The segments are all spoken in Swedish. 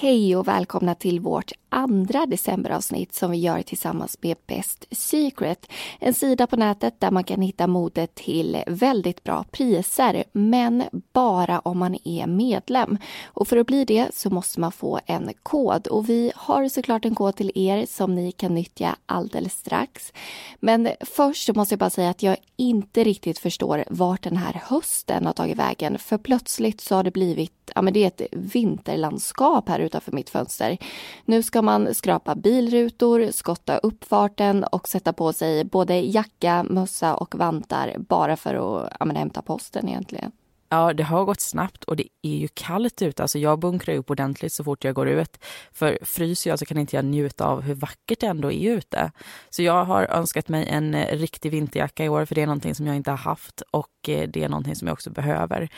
Hej och välkomna till vårt andra decemberavsnitt som vi gör tillsammans med Best Secret. En sida på nätet där man kan hitta mode till väldigt bra priser, men bara om man är medlem. Och för att bli det så måste man få en kod och vi har såklart en kod till er som ni kan nyttja alldeles strax. Men först så måste jag bara säga att jag inte riktigt förstår vart den här hösten har tagit vägen, för plötsligt så har det blivit ja men det är ett vinterlandskap här utanför mitt fönster. Nu ska man skrapa bilrutor, skotta uppfarten och sätta på sig både jacka, mössa och vantar bara för att ja men, hämta posten egentligen. Ja, det har gått snabbt och det är ju kallt ute. Alltså jag bunkrar upp ordentligt så fort jag går ut. För fryser jag så kan inte jag njuta av hur vackert det ändå är ute. Så jag har önskat mig en eh, riktig vinterjacka i år för det är någonting som jag inte har haft och eh, det är någonting som jag också behöver.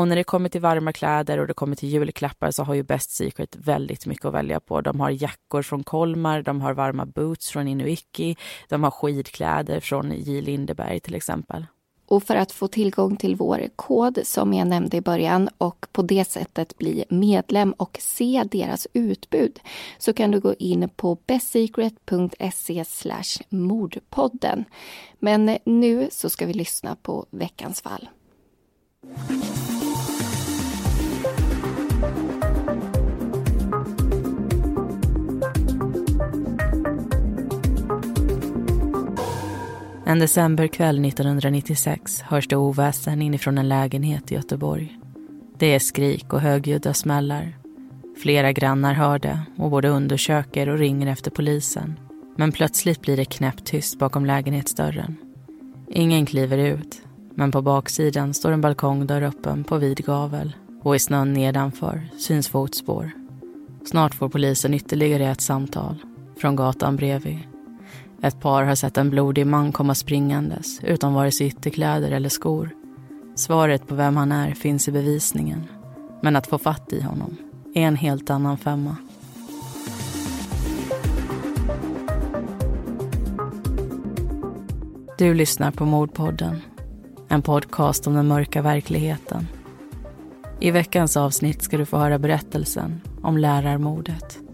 Och när det kommer till varma kläder och det kommer till julklappar så har ju Best Secret väldigt mycket att välja på. De har jackor från Kolmar, de har varma boots från Inuiki, de har skidkläder från J. Lindeberg till exempel. Och för att få tillgång till vår kod som jag nämnde i början och på det sättet bli medlem och se deras utbud så kan du gå in på bestsecret.se mordpodden. Men nu så ska vi lyssna på veckans fall. En decemberkväll 1996 hörs det oväsen inifrån en lägenhet i Göteborg. Det är skrik och högljudda smällar. Flera grannar hör det och både undersöker och ringer efter polisen. Men plötsligt blir det knäpptyst bakom lägenhetsdörren. Ingen kliver ut, men på baksidan står en balkongdörr öppen på vid gavel och i snön nedanför syns fotspår. Snart får polisen ytterligare ett samtal från gatan bredvid. Ett par har sett en blodig man komma springandes utan vare sig ytterkläder eller skor. Svaret på vem han är finns i bevisningen. Men att få fatt i honom är en helt annan femma. Du lyssnar på Mordpodden. En podcast om den mörka verkligheten. I veckans avsnitt ska du få höra berättelsen om lärarmordet.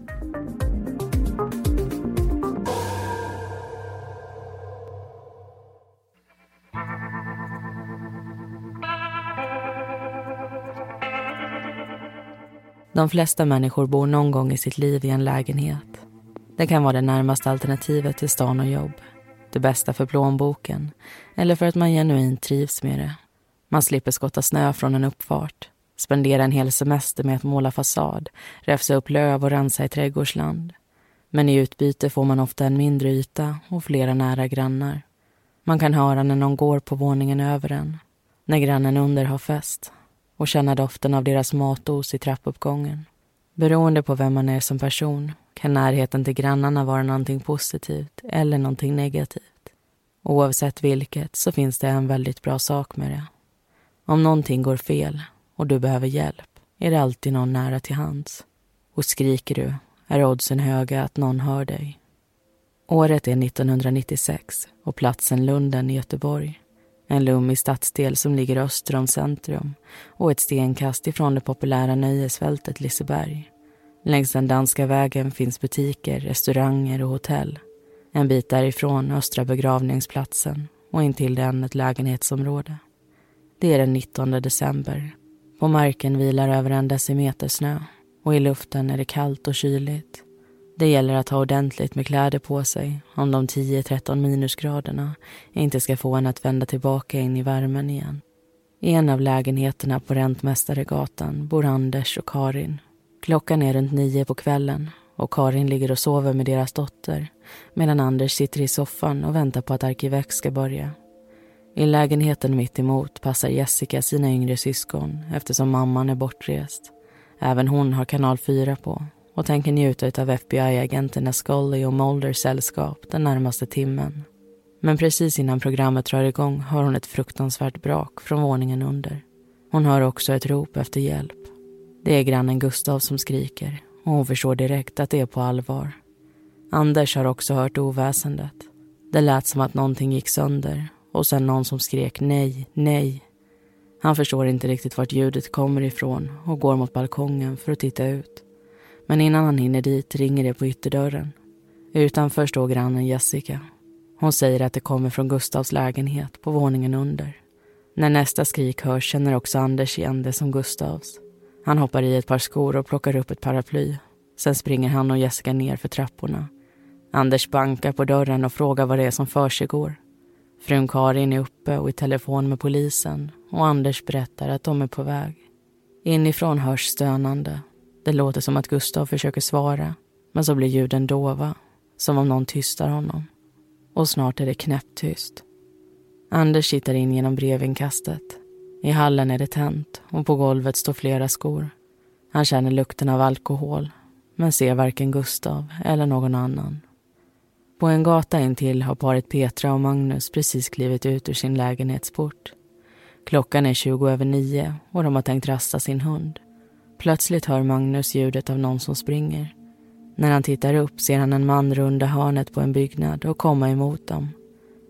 De flesta människor bor någon gång i sitt liv i en lägenhet. Det kan vara det närmaste alternativet till stan och jobb. Det bästa för plånboken eller för att man genuint trivs med det. Man slipper skotta snö från en uppfart, spendera en hel semester med att måla fasad, räfsa upp löv och rensa i trädgårdsland. Men i utbyte får man ofta en mindre yta och flera nära grannar. Man kan höra när någon går på våningen över en, när grannen under har fest och känna doften av deras matos i trappuppgången. Beroende på vem man är som person kan närheten till grannarna vara någonting positivt eller någonting negativt. Oavsett vilket så finns det en väldigt bra sak med det. Om någonting går fel och du behöver hjälp är det alltid någon nära till hands. Och skriker du är oddsen höga att någon hör dig. Året är 1996 och platsen Lunden i Göteborg. En lummig stadsdel som ligger öster om centrum och ett stenkast ifrån det populära nöjesfältet Liseberg. Längs den danska vägen finns butiker, restauranger och hotell. En bit därifrån Östra begravningsplatsen och intill den ett lägenhetsområde. Det är den 19 december. På marken vilar över en decimeter snö och i luften är det kallt och kyligt. Det gäller att ha ordentligt med kläder på sig om de 10-13 minusgraderna inte ska få en att vända tillbaka in i värmen igen. I en av lägenheterna på Räntmästaregatan bor Anders och Karin. Klockan är runt nio på kvällen och Karin ligger och sover med deras dotter medan Anders sitter i soffan och väntar på att Arkivex ska börja. I lägenheten mitt emot passar Jessica sina yngre syskon eftersom mamman är bortrest. Även hon har kanal 4 på och tänker njuta av FBI-agenterna Scully och Mulders sällskap den närmaste timmen. Men precis innan programmet drar igång hör hon ett fruktansvärt brak från våningen under. Hon hör också ett rop efter hjälp. Det är grannen Gustav som skriker och hon förstår direkt att det är på allvar. Anders har också hört oväsendet. Det lät som att någonting gick sönder och sen någon som skrek nej, nej. Han förstår inte riktigt vart ljudet kommer ifrån och går mot balkongen för att titta ut. Men innan han hinner dit ringer det på ytterdörren. Utanför står grannen Jessica. Hon säger att det kommer från Gustavs lägenhet på våningen under. När nästa skrik hörs känner också Anders igen det som Gustavs. Han hoppar i ett par skor och plockar upp ett paraply. Sen springer han och Jessica ner för trapporna. Anders bankar på dörren och frågar vad det är som försiggår. Frun Karin är uppe och i telefon med polisen och Anders berättar att de är på väg. Inifrån hörs stönande. Det låter som att Gustav försöker svara men så blir ljuden dova, som om någon tystar honom. Och snart är det knäpptyst. Anders tittar in genom brevinkastet. I hallen är det tänt och på golvet står flera skor. Han känner lukten av alkohol men ser varken Gustav eller någon annan. På en gata intill har paret Petra och Magnus precis klivit ut ur sin lägenhetsport. Klockan är 20 över nio och de har tänkt rasta sin hund. Plötsligt hör Magnus ljudet av någon som springer. När han tittar upp ser han en man runda hörnet på en byggnad och komma emot dem.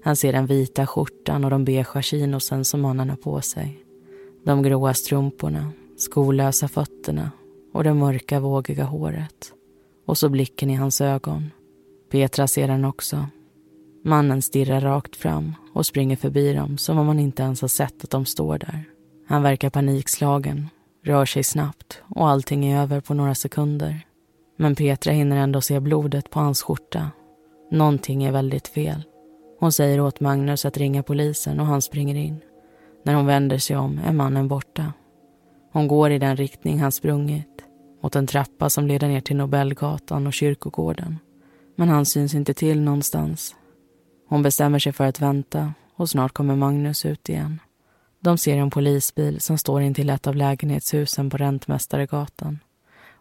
Han ser den vita skjortan och de beigea chinosen som mannen har på sig. De gråa strumporna, skolösa fötterna och det mörka vågiga håret. Och så blicken i hans ögon. Petra ser den också. Mannen stirrar rakt fram och springer förbi dem som om han inte ens har sett att de står där. Han verkar panikslagen, rör sig snabbt och allting är över på några sekunder. Men Petra hinner ändå se blodet på hans skjorta. Någonting är väldigt fel. Hon säger åt Magnus att ringa polisen och han springer in. När hon vänder sig om är mannen borta. Hon går i den riktning han sprungit, mot en trappa som leder ner till Nobelgatan och kyrkogården. Men han syns inte till någonstans. Hon bestämmer sig för att vänta och snart kommer Magnus ut igen. De ser en polisbil som står intill ett av lägenhetshusen på Räntmästaregatan.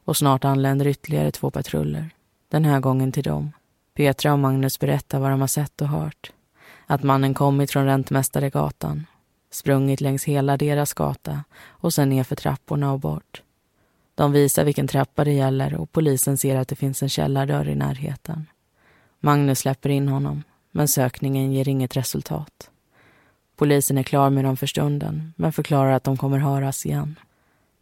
Och snart anländer ytterligare två patruller. Den här gången till dem. Petra och Magnus berättar vad de har sett och hört. Att mannen kommit från Räntmästaregatan, sprungit längs hela deras gata och sen ner för trapporna och bort. De visar vilken trappa det gäller och polisen ser att det finns en källardörr i närheten. Magnus släpper in honom, men sökningen ger inget resultat. Polisen är klar med dem för stunden, men förklarar att de kommer höras igen.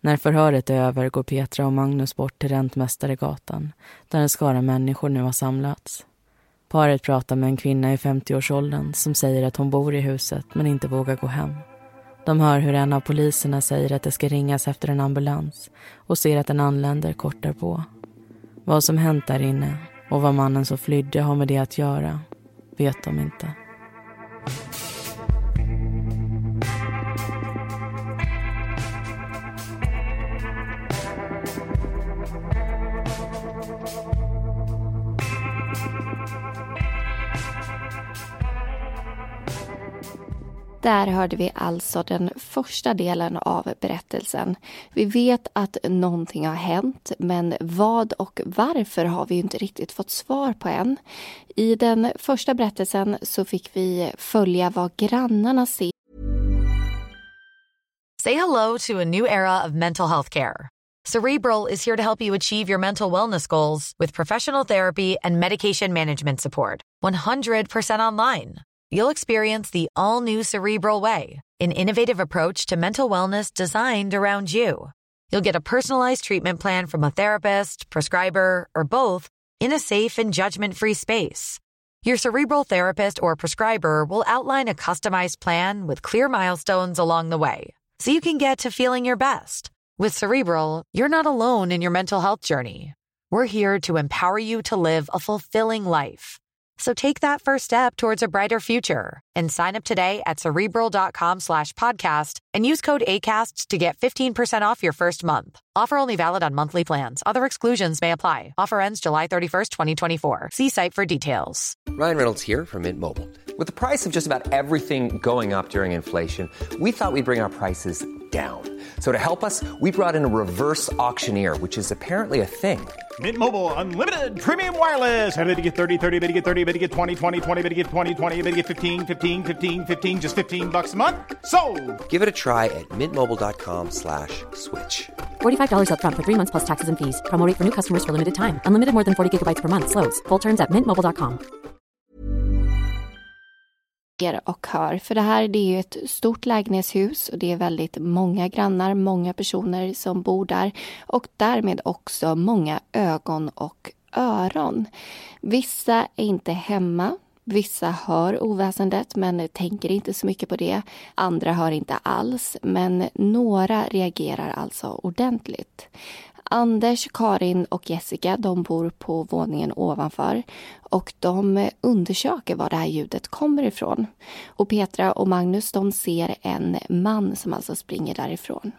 När förhöret är över går Petra och Magnus bort till Räntmästaregatan där en skara människor nu har samlats. Paret pratar med en kvinna i 50-årsåldern som säger att hon bor i huset men inte vågar gå hem. De hör hur en av poliserna säger att det ska ringas efter en ambulans och ser att den anländer kort därpå. Vad som hänt där inne och vad mannen som flydde har med det att göra vet de inte. Där hörde vi alltså den första delen av berättelsen. Vi vet att någonting har hänt, men vad och varför har vi inte riktigt fått svar på än. I den första berättelsen så fick vi följa vad grannarna ser. Say hello to a new era of mental health care. Cerebral is here to help you achieve your mental wellness goals with professional therapy and medication management support. 100% online. You'll experience the all new Cerebral Way, an innovative approach to mental wellness designed around you. You'll get a personalized treatment plan from a therapist, prescriber, or both in a safe and judgment free space. Your cerebral therapist or prescriber will outline a customized plan with clear milestones along the way so you can get to feeling your best. With Cerebral, you're not alone in your mental health journey. We're here to empower you to live a fulfilling life. So take that first step towards a brighter future and sign up today at cerebral.com slash podcast and use code ACasts to get 15% off your first month. Offer only valid on monthly plans. Other exclusions may apply. Offer ends July 31st, 2024. See site for details. Ryan Reynolds here from Mint Mobile. With the price of just about everything going up during inflation, we thought we'd bring our prices down. So to help us, we brought in a reverse auctioneer, which is apparently a thing. Mint Mobile unlimited premium wireless. Ready to get 30, 30, bit to get 30, bit to get 20, 20, 20, bit to get 20, 20, bit to get 15, 15, 15, 15 just 15 bucks a month. So, Give it a try at mintmobile.com/switch. slash $45 upfront for three months plus taxes and fees. Promo rate for new customers for limited time. Unlimited more than 40 gigabytes per month. Slows. Full terms at mintmobile.com. och hör. För det här det är ju ett stort lägenhetshus och det är väldigt många grannar, många personer som bor där och därmed också många ögon och öron. Vissa är inte hemma. Vissa hör oväsendet men tänker inte så mycket på det. Andra hör inte alls, men några reagerar alltså ordentligt. Anders, Karin och Jessica de bor på våningen ovanför och de undersöker var det här ljudet kommer ifrån. Och Petra och Magnus de ser en man som alltså springer därifrån.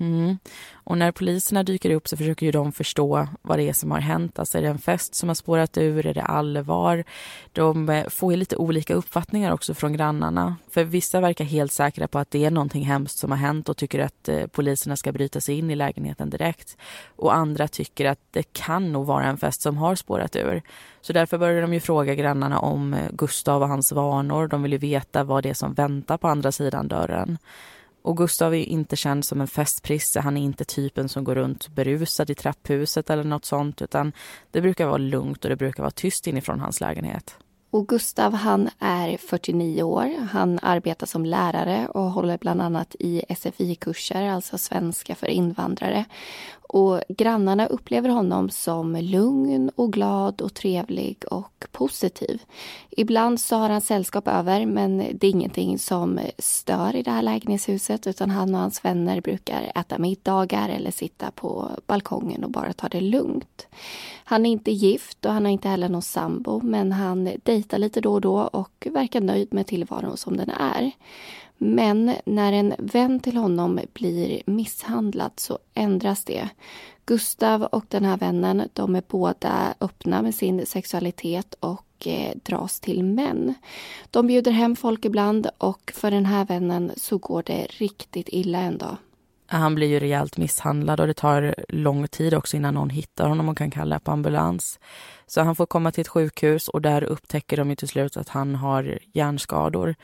Mm. Och när poliserna dyker upp så försöker ju de förstå vad det är som har hänt. Alltså är det en fest som har spårat ur? Är det allvar? De eh, får ju lite olika uppfattningar också från grannarna. För vissa verkar helt säkra på att det är någonting hemskt som har hänt och tycker att eh, poliserna ska bryta sig in i lägenheten direkt. Och andra tycker att det kan nog vara en fest som har spårat ur. Så därför börjar de ju fråga grannarna om eh, Gustav och hans vanor. De vill ju veta vad det är som väntar på andra sidan dörren. Och Gustav är inte känd som en festprisse. Han är inte typen som går runt berusad i trapphuset eller något sånt utan det brukar vara lugnt och det brukar vara tyst inifrån hans lägenhet. Och Gustav han är 49 år. Han arbetar som lärare och håller bland annat i SFI-kurser, alltså svenska för invandrare. Och grannarna upplever honom som lugn och glad och trevlig och positiv. Ibland så har han sällskap över men det är ingenting som stör i det här lägenhetshuset utan han och hans vänner brukar äta middagar eller sitta på balkongen och bara ta det lugnt. Han är inte gift och han har inte heller någon sambo men han dejtar lite då och då och verkar nöjd med tillvaron som den är. Men när en vän till honom blir misshandlad så ändras det. Gustav och den här vännen, de är båda öppna med sin sexualitet och eh, dras till män. De bjuder hem folk ibland och för den här vännen så går det riktigt illa en dag. Han blir ju rejält misshandlad och det tar lång tid också innan någon hittar honom och kan kalla på ambulans. Så han får komma till ett sjukhus och där upptäcker de ju till slut att han har hjärnskador.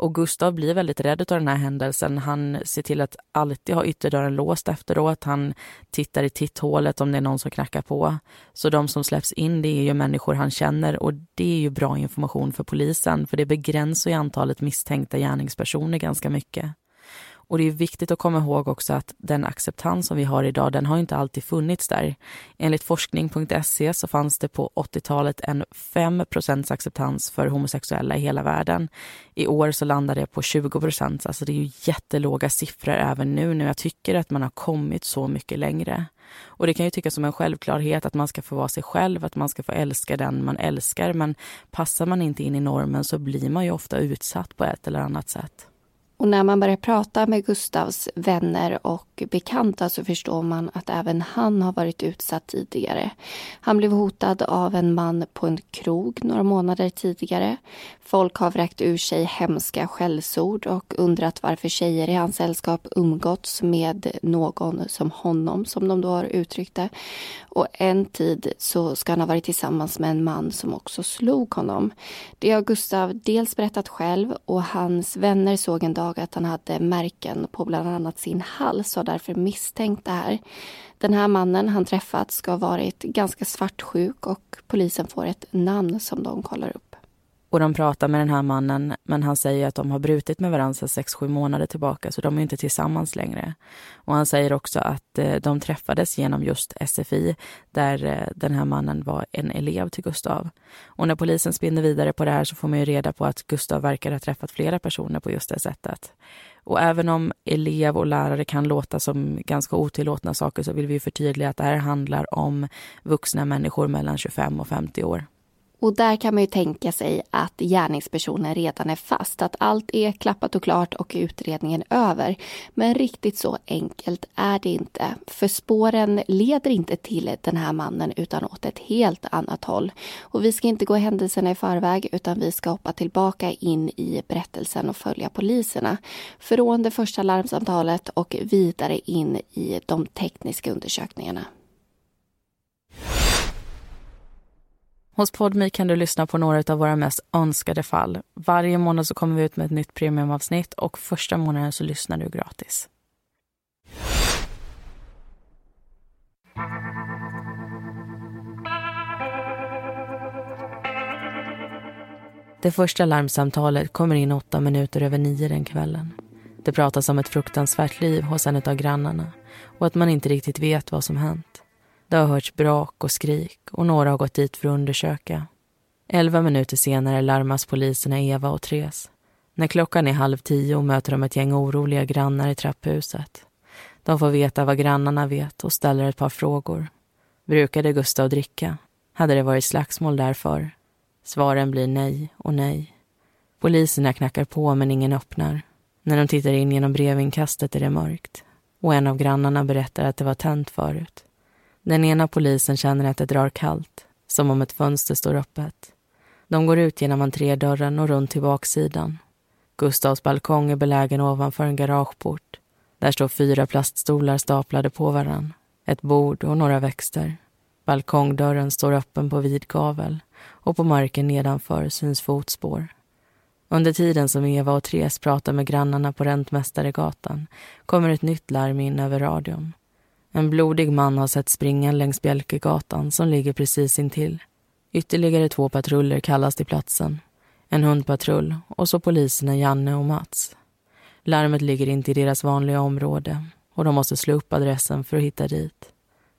Och Gustav blir väldigt rädd av den här händelsen. Han ser till att alltid ha ytterdörren låst efteråt. Han tittar i titthålet om det är någon som knackar på. Så de som släpps in, det är ju människor han känner och det är ju bra information för polisen för det begränsar ju antalet misstänkta gärningspersoner ganska mycket. Och det är viktigt att komma ihåg också att den acceptans som vi har idag, den har inte alltid funnits där. Enligt forskning.se så fanns det på 80-talet en 5% acceptans för homosexuella i hela världen. I år så landar det på 20 alltså det är ju jättelåga siffror även nu när jag tycker att man har kommit så mycket längre. Och det kan ju tyckas som en självklarhet att man ska få vara sig själv, att man ska få älska den man älskar, men passar man inte in i normen så blir man ju ofta utsatt på ett eller annat sätt. Och när man börjar prata med Gustavs vänner och bekanta så förstår man att även han har varit utsatt tidigare. Han blev hotad av en man på en krog några månader tidigare. Folk har vräkt ur sig hemska skällsord och undrat varför tjejer i hans sällskap umgåtts med någon som honom, som de då har uttryckt det. Och en tid så ska han ha varit tillsammans med en man som också slog honom. Det har Gustav dels berättat själv och hans vänner såg en dag att han hade märken på bland annat sin hals och därför misstänkt det här. Den här mannen han träffat ska ha varit ganska svartsjuk och polisen får ett namn som de kollar upp. Och de pratar med den här mannen, men han säger att de har brutit med varandra sex, sju månader tillbaka, så de är inte tillsammans längre. Och han säger också att eh, de träffades genom just SFI, där eh, den här mannen var en elev till Gustav. Och när polisen spinner vidare på det här så får man ju reda på att Gustav verkar ha träffat flera personer på just det sättet. Och även om elev och lärare kan låta som ganska otillåtna saker så vill vi förtydliga att det här handlar om vuxna människor mellan 25 och 50 år. Och där kan man ju tänka sig att gärningspersonen redan är fast, att allt är klappat och klart och utredningen över. Men riktigt så enkelt är det inte. För spåren leder inte till den här mannen utan åt ett helt annat håll. Och vi ska inte gå händelserna i förväg utan vi ska hoppa tillbaka in i berättelsen och följa poliserna. Från det första larmsamtalet och vidare in i de tekniska undersökningarna. Hos Podme kan du lyssna på några av våra mest önskade fall. Varje månad så kommer vi ut med ett nytt premiumavsnitt och första månaden så lyssnar du gratis. Det första larmsamtalet kommer in åtta minuter över nio den kvällen. Det pratas om ett fruktansvärt liv hos en av grannarna och att man inte riktigt vet vad som hänt. Det har hörts brak och skrik och några har gått dit för att undersöka. Elva minuter senare larmas poliserna Eva och Therese. När klockan är halv tio möter de ett gäng oroliga grannar i trapphuset. De får veta vad grannarna vet och ställer ett par frågor. Brukade Gustav dricka? Hade det varit slagsmål därför? Svaren blir nej och nej. Poliserna knackar på men ingen öppnar. När de tittar in genom brevinkastet är det mörkt och en av grannarna berättar att det var tänt förut. Den ena polisen känner att det drar kallt, som om ett fönster står öppet. De går ut genom entrédörren och runt till baksidan. Gustavs balkong är belägen ovanför en garageport. Där står fyra plaststolar staplade på varann, ett bord och några växter. Balkongdörren står öppen på vid gavel och på marken nedanför syns fotspår. Under tiden som Eva och Therese pratar med grannarna på Räntmästaregatan kommer ett nytt larm in över radion. En blodig man har sett springa längs Bjälkegatan som ligger precis intill. Ytterligare två patruller kallas till platsen. En hundpatrull och så poliserna Janne och Mats. Larmet ligger inte i deras vanliga område och de måste slå upp adressen för att hitta dit.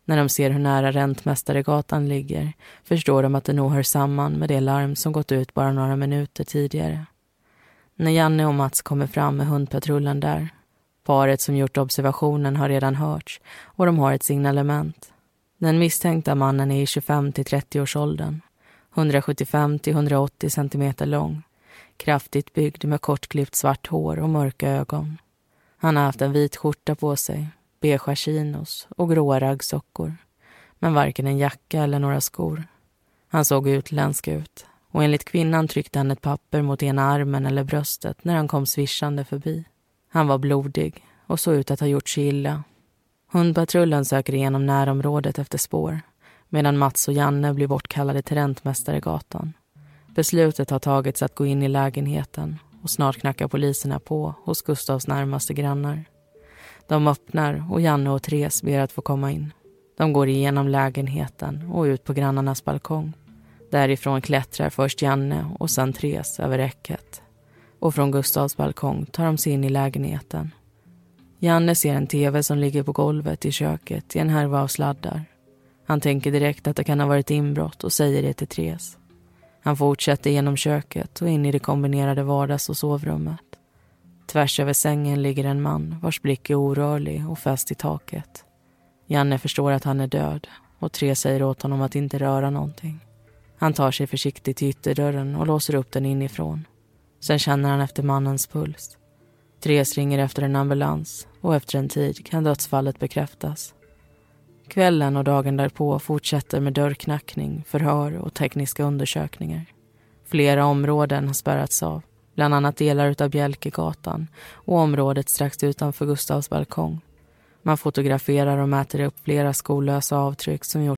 När de ser hur nära Räntmästaregatan ligger förstår de att det nog hör samman med det larm som gått ut bara några minuter tidigare. När Janne och Mats kommer fram med hundpatrullen där Paret som gjort observationen har redan hörts och de har ett signalement. Den misstänkta mannen är i 25 till 30-årsåldern. 175 till 180 centimeter lång. Kraftigt byggd med kortklippt svart hår och mörka ögon. Han har haft en vit skjorta på sig, beige chinos och gråa raggsockor. Men varken en jacka eller några skor. Han såg utländsk ut och enligt kvinnan tryckte han ett papper mot ena armen eller bröstet när han kom svischande förbi. Han var blodig och såg ut att ha gjort sig illa. Hundpatrullen söker igenom närområdet efter spår medan Mats och Janne blir bortkallade till Räntmästaregatan. Beslutet har tagits att gå in i lägenheten och snart knackar poliserna på hos Gustavs närmaste grannar. De öppnar och Janne och Therese ber att få komma in. De går igenom lägenheten och ut på grannarnas balkong. Därifrån klättrar först Janne och sen Therese över räcket och från Gustavs balkong tar de sig in i lägenheten. Janne ser en tv som ligger på golvet i köket i en härva av sladdar. Han tänker direkt att det kan ha varit inbrott och säger det till Therese. Han fortsätter genom köket och in i det kombinerade vardags och sovrummet. Tvärs över sängen ligger en man vars blick är orörlig och fäst i taket. Janne förstår att han är död och Therese säger åt honom att inte röra någonting. Han tar sig försiktigt till ytterdörren och låser upp den inifrån. Sen känner han efter mannens puls. Therese ringer efter en ambulans och efter en tid kan dödsfallet bekräftas. Kvällen och dagen därpå fortsätter med dörrknackning, förhör och tekniska undersökningar. Flera områden har spärrats av, bland annat delar av Bjälkegatan och området strax utanför Gustavs balkong. Man fotograferar och mäter upp flera skolösa avtryck som gjort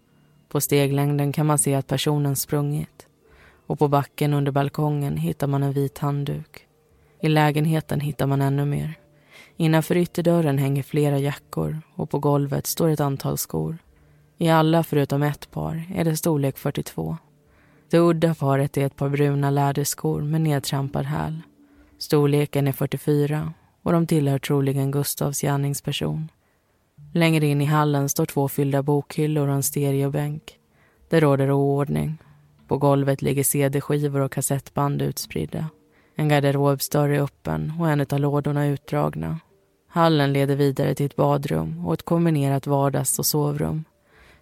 På steglängden kan man se att personen sprungit. Och på backen under balkongen hittar man en vit handduk. I lägenheten hittar man ännu mer. Innanför ytterdörren hänger flera jackor och på golvet står ett antal skor. I alla förutom ett par är det storlek 42. Det udda paret är ett par bruna läderskor med nedtrampad häl. Storleken är 44 och de tillhör troligen Gustavs gärningsperson. Längre in i hallen står två fyllda bokhyllor och en stereobänk. Det råder oordning. På golvet ligger cd-skivor och kassettband utspridda. En garderobsdörr är öppen och en av lådorna utdragna. Hallen leder vidare till ett badrum och ett kombinerat vardags och sovrum.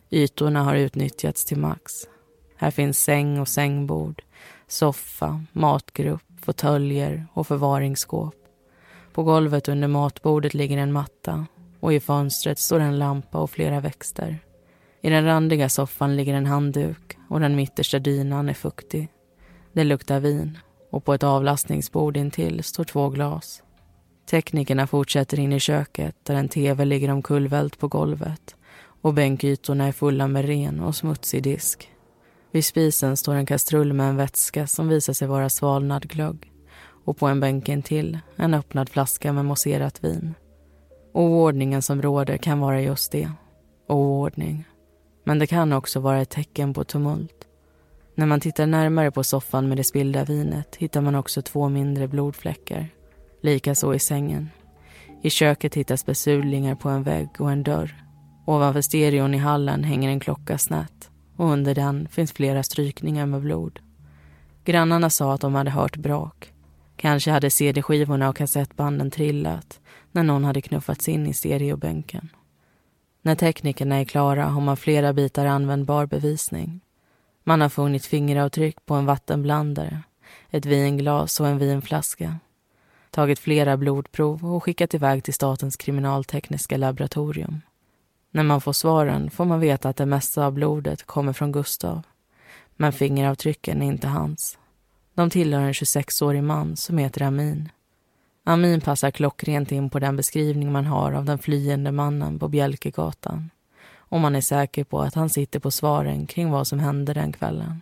Ytorna har utnyttjats till max. Här finns säng och sängbord, soffa, matgrupp, fåtöljer och förvaringsskåp. På golvet under matbordet ligger en matta och i fönstret står en lampa och flera växter. I den randiga soffan ligger en handduk och den mittersta dynan är fuktig. Det luktar vin och på ett avlastningsbord intill står två glas. Teknikerna fortsätter in i köket där en tv ligger omkullvält på golvet och bänkytorna är fulla med ren och smutsig disk. Vid spisen står en kastrull med en vätska som visar sig vara svalnad glögg och på en bänk intill, en öppnad flaska med mousserat vin. Oordningen som råder kan vara just det, oordning. Men det kan också vara ett tecken på tumult. När man tittar närmare på soffan med det spillda vinet hittar man också två mindre blodfläckar. Likaså i sängen. I köket hittas besudlingar på en vägg och en dörr. Ovanför stereon i hallen hänger en klocka snett och under den finns flera strykningar med blod. Grannarna sa att de hade hört brak. Kanske hade cd-skivorna och kassettbanden trillat när någon hade knuffats in i stereobänken. När teknikerna är klara har man flera bitar användbar bevisning. Man har funnit fingeravtryck på en vattenblandare, ett vinglas och en vinflaska. Tagit flera blodprov och skickat iväg till Statens kriminaltekniska laboratorium. När man får svaren får man veta att det mesta av blodet kommer från Gustav. Men fingeravtrycken är inte hans. De tillhör en 26-årig man som heter Amin. Amin passar klockrent in på den beskrivning man har av den flyende mannen på Bjälkegatan. Och man är säker på att han sitter på svaren kring vad som hände den kvällen.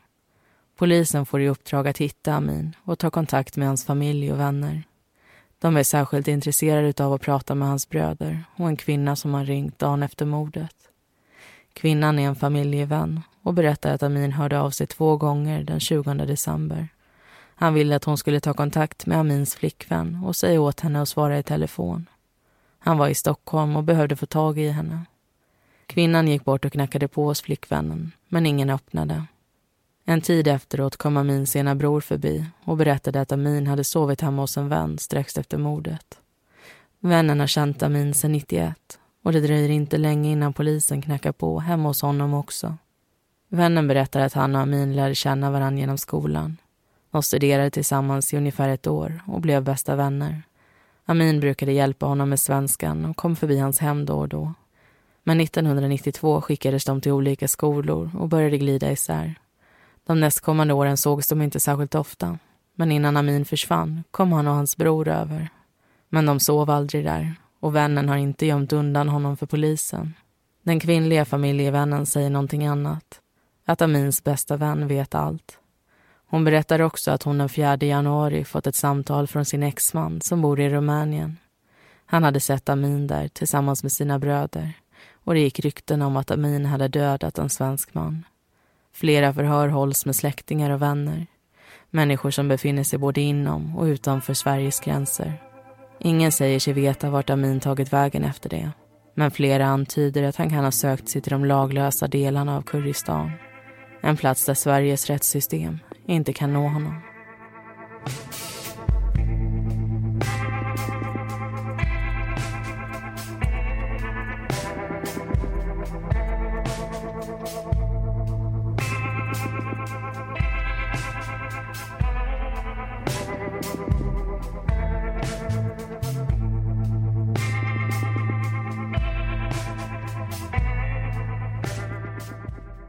Polisen får i uppdrag att hitta Amin och ta kontakt med hans familj och vänner. De är särskilt intresserade av att prata med hans bröder och en kvinna som har ringt dagen efter mordet. Kvinnan är en familjevän och berättar att Amin hörde av sig två gånger den 20 december. Han ville att hon skulle ta kontakt med Amins flickvän och säga åt henne att svara i telefon. Han var i Stockholm och behövde få tag i henne. Kvinnan gick bort och knackade på hos flickvännen, men ingen öppnade. En tid efteråt kom Amins ena bror förbi och berättade att Amin hade sovit hemma hos en vän strax efter mordet. Vännen har känt Amin sedan 91 och det dröjer inte länge innan polisen knackar på hemma hos honom också. Vännen berättar att han och Amin lärde känna varandra genom skolan. De studerade tillsammans i ungefär ett år och blev bästa vänner. Amin brukade hjälpa honom med svenskan och kom förbi hans hem då och då. Men 1992 skickades de till olika skolor och började glida isär. De nästkommande åren sågs de inte särskilt ofta. Men innan Amin försvann kom han och hans bror över. Men de sov aldrig där och vännen har inte gömt undan honom för polisen. Den kvinnliga familjevännen säger någonting annat. Att Amins bästa vän vet allt. Hon berättar också att hon den 4 januari fått ett samtal från sin exman som bor i Rumänien. Han hade sett Amin där tillsammans med sina bröder och det gick rykten om att Amin hade dödat en svensk man. Flera förhör hålls med släktingar och vänner. Människor som befinner sig både inom och utanför Sveriges gränser. Ingen säger sig veta vart Amin tagit vägen efter det. Men flera antyder att han kan ha sökt sig till de laglösa delarna av Kurdistan. En plats där Sveriges rättssystem inte kan nå honom.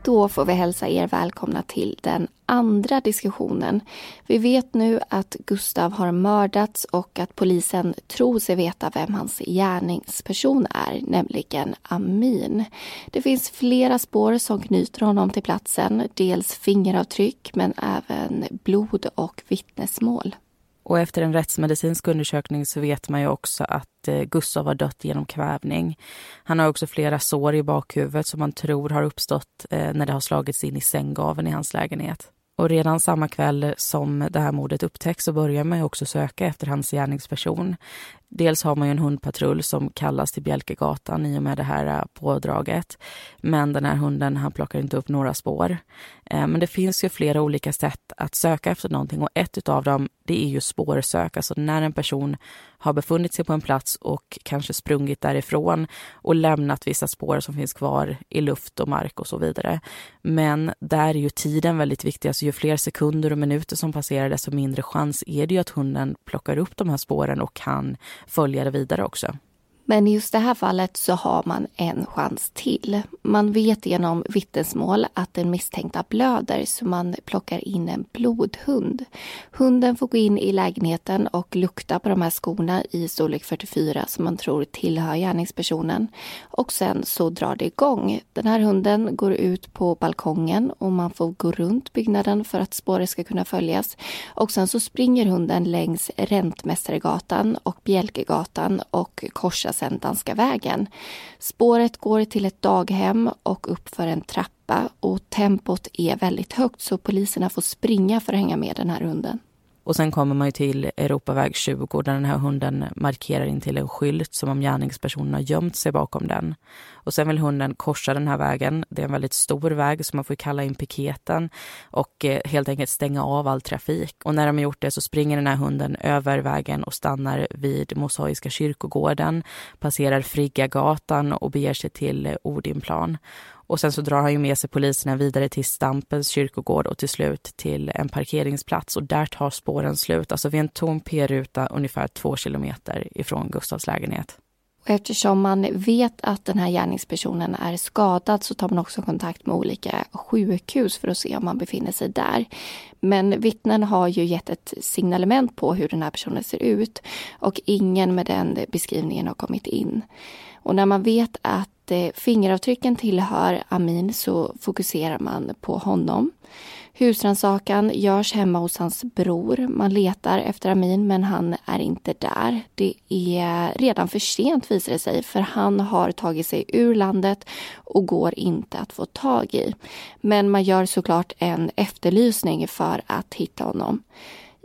Då får vi hälsa er välkomna till den andra diskussionen. Vi vet nu att Gustav har mördats och att polisen tror sig veta vem hans gärningsperson är, nämligen Amin. Det finns flera spår som knyter honom till platsen. Dels fingeravtryck men även blod och vittnesmål. Och efter en rättsmedicinsk undersökning så vet man ju också att eh, Gustav har dött genom kvävning. Han har också flera sår i bakhuvudet som man tror har uppstått eh, när det har slagits in i sänggaven i hans lägenhet. Och redan samma kväll som det här mordet upptäcks så börjar man ju också söka efter hans gärningsperson. Dels har man ju en hundpatrull som kallas till Bjälkegatan i och med det här äh, pådraget. Men den här hunden han plockar inte upp några spår. Äh, men det finns ju flera olika sätt att söka efter någonting och ett av dem det är ju spårsök. Alltså när en person har befunnit sig på en plats och kanske sprungit därifrån och lämnat vissa spår som finns kvar i luft och mark och så vidare. Men där är ju tiden väldigt viktig. Alltså ju fler sekunder och minuter som passerar desto mindre chans är det ju att hunden plockar upp de här spåren och kan följa det vidare också. Men i just det här fallet så har man en chans till. Man vet genom vittnesmål att den misstänkta blöder så man plockar in en blodhund. Hunden får gå in i lägenheten och lukta på de här skorna i storlek 44 som man tror tillhör gärningspersonen. Och sen så drar det igång. Den här hunden går ut på balkongen och man får gå runt byggnaden för att spåret ska kunna följas. Och sen så springer hunden längs Räntmästaregatan och Bjälkegatan och korsar sedan Danska vägen. Spåret går till ett daghem och uppför en trappa och tempot är väldigt högt så poliserna får springa för att hänga med den här hunden. Och sen kommer man ju till Europaväg 20 där den här hunden markerar in till en skylt som om gärningspersonen har gömt sig bakom den. Och sen vill hunden korsa den här vägen. Det är en väldigt stor väg så man får kalla in piketen och eh, helt enkelt stänga av all trafik. Och när de har gjort det så springer den här hunden över vägen och stannar vid Mosaiska kyrkogården, passerar Friggagatan och beger sig till eh, Odinplan. Och sen så drar han ju med sig poliserna vidare till Stampens kyrkogård och till slut till en parkeringsplats och där tar spåren slut, alltså vid en tom p-ruta ungefär två kilometer ifrån Gustavs lägenhet. eftersom man vet att den här gärningspersonen är skadad så tar man också kontakt med olika sjukhus för att se om man befinner sig där. Men vittnen har ju gett ett signalement på hur den här personen ser ut och ingen med den beskrivningen har kommit in. Och när man vet att eh, fingeravtrycken tillhör Amin så fokuserar man på honom. Husrannsakan görs hemma hos hans bror. Man letar efter Amin men han är inte där. Det är redan för sent visar det sig för han har tagit sig ur landet och går inte att få tag i. Men man gör såklart en efterlysning för att hitta honom.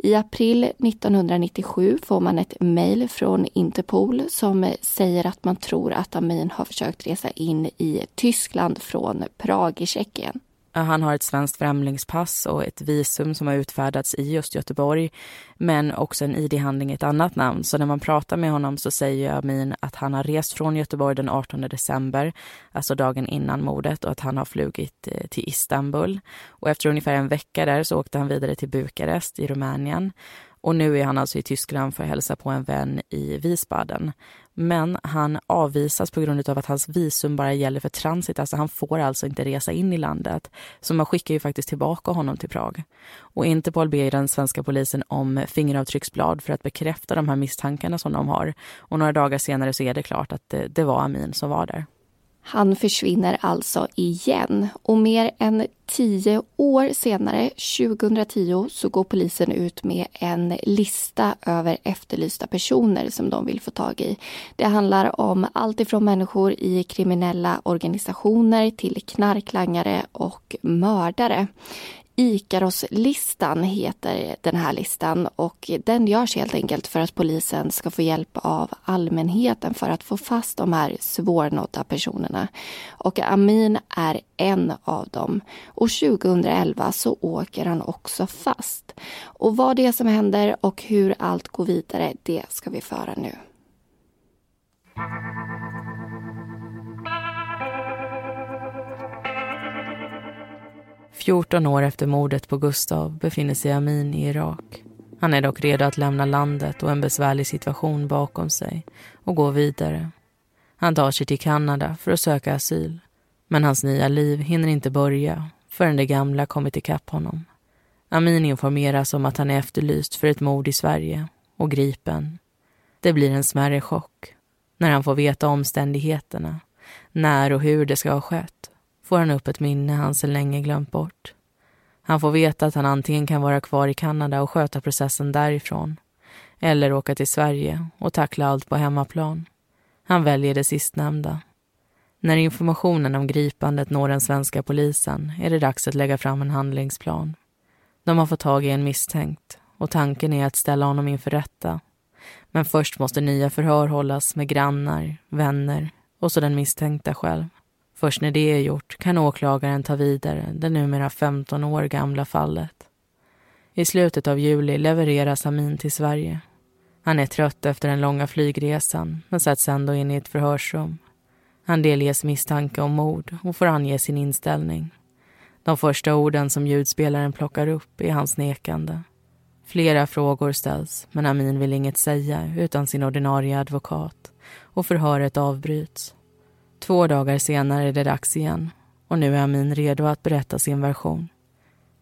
I april 1997 får man ett mejl från Interpol som säger att man tror att Amin har försökt resa in i Tyskland från Prag i Tjeckien. Eh, han har ett svenskt främlingspass och ett visum som har utfärdats i just Göteborg, men också en id-handling i ett annat namn. Så när man pratar med honom så säger Amin att han har rest från Göteborg den 18 december, alltså dagen innan mordet, och att han har flugit eh, till Istanbul. Och efter ungefär en vecka där så åkte han vidare till Bukarest i Rumänien. Och nu är han alltså i Tyskland för att hälsa på en vän i Wiesbaden. Men han avvisas på grund av att hans visum bara gäller för transit, alltså han får alltså inte resa in i landet. Så man skickar ju faktiskt tillbaka honom till Prag. Och Interpol ber den svenska polisen om fingeravtrycksblad för att bekräfta de här misstankarna som de har. Och några dagar senare så är det klart att det, det var Amin som var där. Han försvinner alltså igen och mer än tio år senare, 2010, så går polisen ut med en lista över efterlysta personer som de vill få tag i. Det handlar om allt ifrån människor i kriminella organisationer till knarklangare och mördare. Ikaros-listan heter den här listan och den görs helt enkelt för att polisen ska få hjälp av allmänheten för att få fast de här svårnådda personerna. Och Amin är en av dem. Och 2011 så åker han också fast. Och vad det är som händer och hur allt går vidare, det ska vi föra nu. 14 år efter mordet på Gustav befinner sig Amin i Irak. Han är dock redo att lämna landet och en besvärlig situation bakom sig och gå vidare. Han tar sig till Kanada för att söka asyl. Men hans nya liv hinner inte börja förrän det gamla kommit ikapp honom. Amin informeras om att han är efterlyst för ett mord i Sverige och gripen. Det blir en smärre chock när han får veta omständigheterna, när och hur det ska ha skett får han upp ett minne han sedan länge glömt bort. Han får veta att han antingen kan vara kvar i Kanada och sköta processen därifrån eller åka till Sverige och tackla allt på hemmaplan. Han väljer det sistnämnda. När informationen om gripandet når den svenska polisen är det dags att lägga fram en handlingsplan. De har fått tag i en misstänkt och tanken är att ställa honom inför rätta. Men först måste nya förhör hållas med grannar, vänner och så den misstänkta själv. Först när det är gjort kan åklagaren ta vidare det numera 15 år gamla fallet. I slutet av juli levereras Amin till Sverige. Han är trött efter den långa flygresan men sätts ändå in i ett förhörsrum. Han delges misstanke om mord och får ange sin inställning. De första orden som ljudspelaren plockar upp är hans nekande. Flera frågor ställs, men Amin vill inget säga utan sin ordinarie advokat och förhöret avbryts. Två dagar senare är det dags igen och nu är Amin redo att berätta sin version.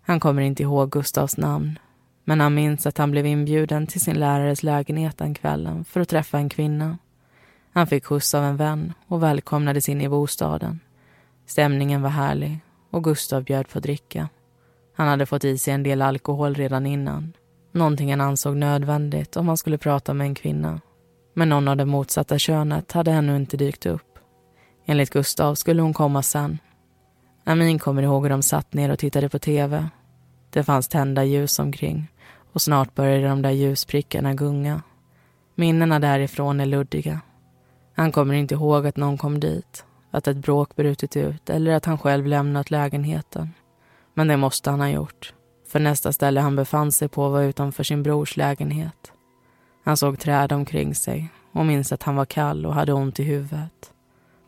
Han kommer inte ihåg Gustavs namn men han minns att han blev inbjuden till sin lärares lägenhet den kvällen för att träffa en kvinna. Han fick skjuts av en vän och välkomnades in i bostaden. Stämningen var härlig och Gustav bjöd på dricka. Han hade fått i sig en del alkohol redan innan. Någonting han ansåg nödvändigt om han skulle prata med en kvinna. Men någon av det motsatta könet hade ännu inte dykt upp. Enligt Gustav skulle hon komma sen. Amin kommer ihåg hur de satt ner och tittade på tv. Det fanns tända ljus omkring och snart började de där ljusprickarna gunga. Minnena därifrån är luddiga. Han kommer inte ihåg att någon kom dit, att ett bråk brutit ut eller att han själv lämnat lägenheten. Men det måste han ha gjort, för nästa ställe han befann sig på var utanför sin brors lägenhet. Han såg träd omkring sig och minns att han var kall och hade ont i huvudet.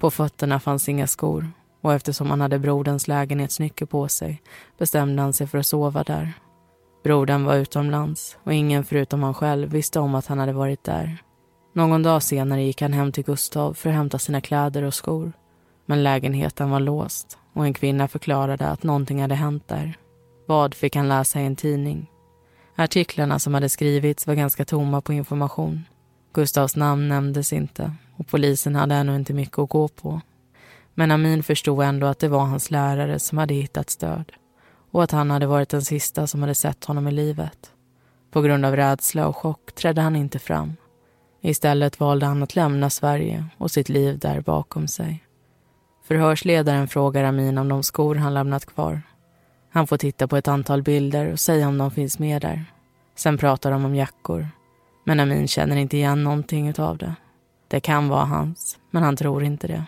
På fötterna fanns inga skor och eftersom han hade broderns lägenhetsnyckel på sig bestämde han sig för att sova där. Brodern var utomlands och ingen förutom han själv visste om att han hade varit där. Någon dag senare gick han hem till Gustav för att hämta sina kläder och skor. Men lägenheten var låst och en kvinna förklarade att någonting hade hänt där. Vad fick han läsa i en tidning. Artiklarna som hade skrivits var ganska tomma på information. Gustavs namn nämndes inte och polisen hade ännu inte mycket att gå på. Men Amin förstod ändå att det var hans lärare som hade hittat stöd och att han hade varit den sista som hade sett honom i livet. På grund av rädsla och chock trädde han inte fram. Istället valde han att lämna Sverige och sitt liv där bakom sig. Förhörsledaren frågar Amin om de skor han lämnat kvar. Han får titta på ett antal bilder och säga om de finns med där. Sen pratar de om jackor. Men Amin känner inte igen någonting av det. Det kan vara hans, men han tror inte det.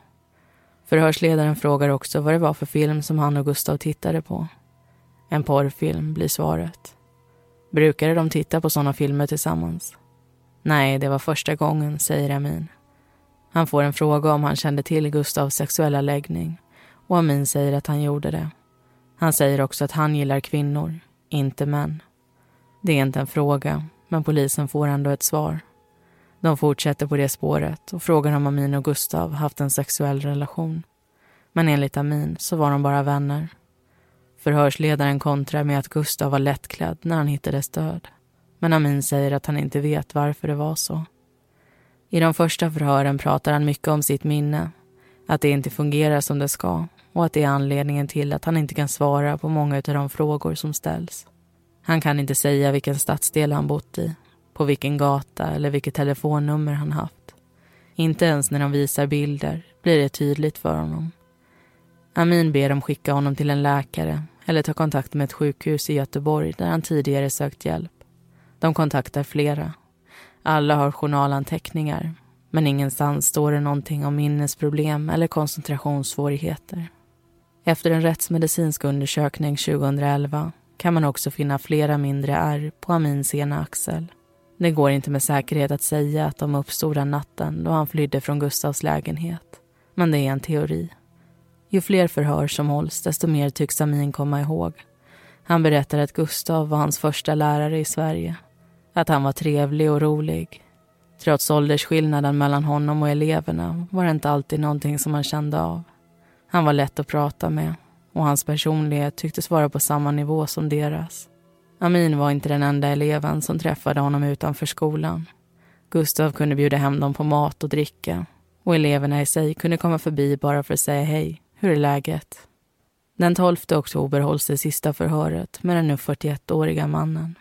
Förhörsledaren frågar också vad det var för film som han och Gustav tittade på. En porrfilm blir svaret. Brukade de titta på såna filmer tillsammans? Nej, det var första gången, säger Amin. Han får en fråga om han kände till Gustavs sexuella läggning och Amin säger att han gjorde det. Han säger också att han gillar kvinnor, inte män. Det är inte en fråga, men polisen får ändå ett svar. De fortsätter på det spåret och frågar om Amin och Gustav haft en sexuell relation. Men enligt Amin så var de bara vänner. Förhörsledaren kontrar med att Gustav var lättklädd när han hittades död. Men Amin säger att han inte vet varför det var så. I de första förhören pratar han mycket om sitt minne, att det inte fungerar som det ska och att det är anledningen till att han inte kan svara på många av de frågor som ställs. Han kan inte säga vilken stadsdel han bott i, på vilken gata eller vilket telefonnummer han haft. Inte ens när de visar bilder blir det tydligt för honom. Amin ber dem skicka honom till en läkare eller ta kontakt med ett sjukhus i Göteborg där han tidigare sökt hjälp. De kontaktar flera. Alla har journalanteckningar men ingenstans står det någonting om minnesproblem eller koncentrationssvårigheter. Efter en rättsmedicinsk undersökning 2011 kan man också finna flera mindre ärr på Amins ena axel. Det går inte med säkerhet att säga att de uppstod den natten då han flydde från Gustavs lägenhet. Men det är en teori. Ju fler förhör som hålls, desto mer tycks Amin komma ihåg. Han berättar att Gustav var hans första lärare i Sverige. Att han var trevlig och rolig. Trots åldersskillnaden mellan honom och eleverna var det inte alltid någonting som han kände av. Han var lätt att prata med och hans personlighet tycktes vara på samma nivå som deras. Amin var inte den enda eleven som träffade honom utanför skolan. Gustav kunde bjuda hem dem på mat och dricka och eleverna i sig kunde komma förbi bara för att säga hej. Hur är läget? Den 12 oktober hålls det sista förhöret med den nu 41-åriga mannen.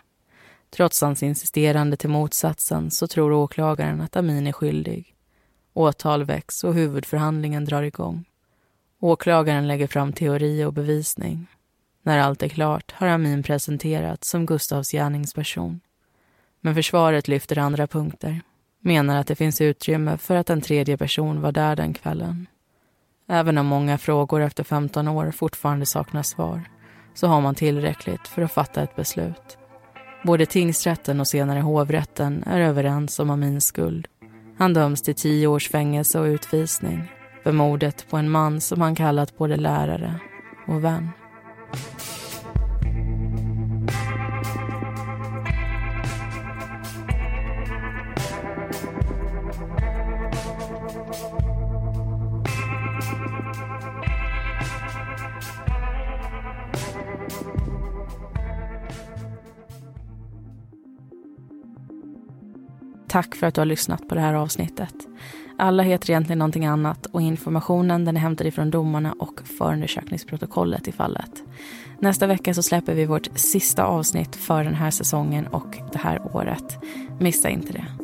Trots hans insisterande till motsatsen så tror åklagaren att Amin är skyldig. Åtal väcks och huvudförhandlingen drar igång. Åklagaren lägger fram teori och bevisning. När allt är klart har Amin presenterats som Gustavs gärningsperson. Men försvaret lyfter andra punkter. Menar att det finns utrymme för att en tredje person var där den kvällen. Även om många frågor efter 15 år fortfarande saknar svar så har man tillräckligt för att fatta ett beslut. Både tingsrätten och senare hovrätten är överens om Amins skuld. Han döms till tio års fängelse och utvisning för mordet på en man som han kallat både lärare och vän. Tack för att du har lyssnat på det här avsnittet. Alla heter egentligen någonting annat och informationen den är hämtad ifrån domarna och förundersökningsprotokollet i fallet. Nästa vecka så släpper vi vårt sista avsnitt för den här säsongen och det här året. Missa inte det.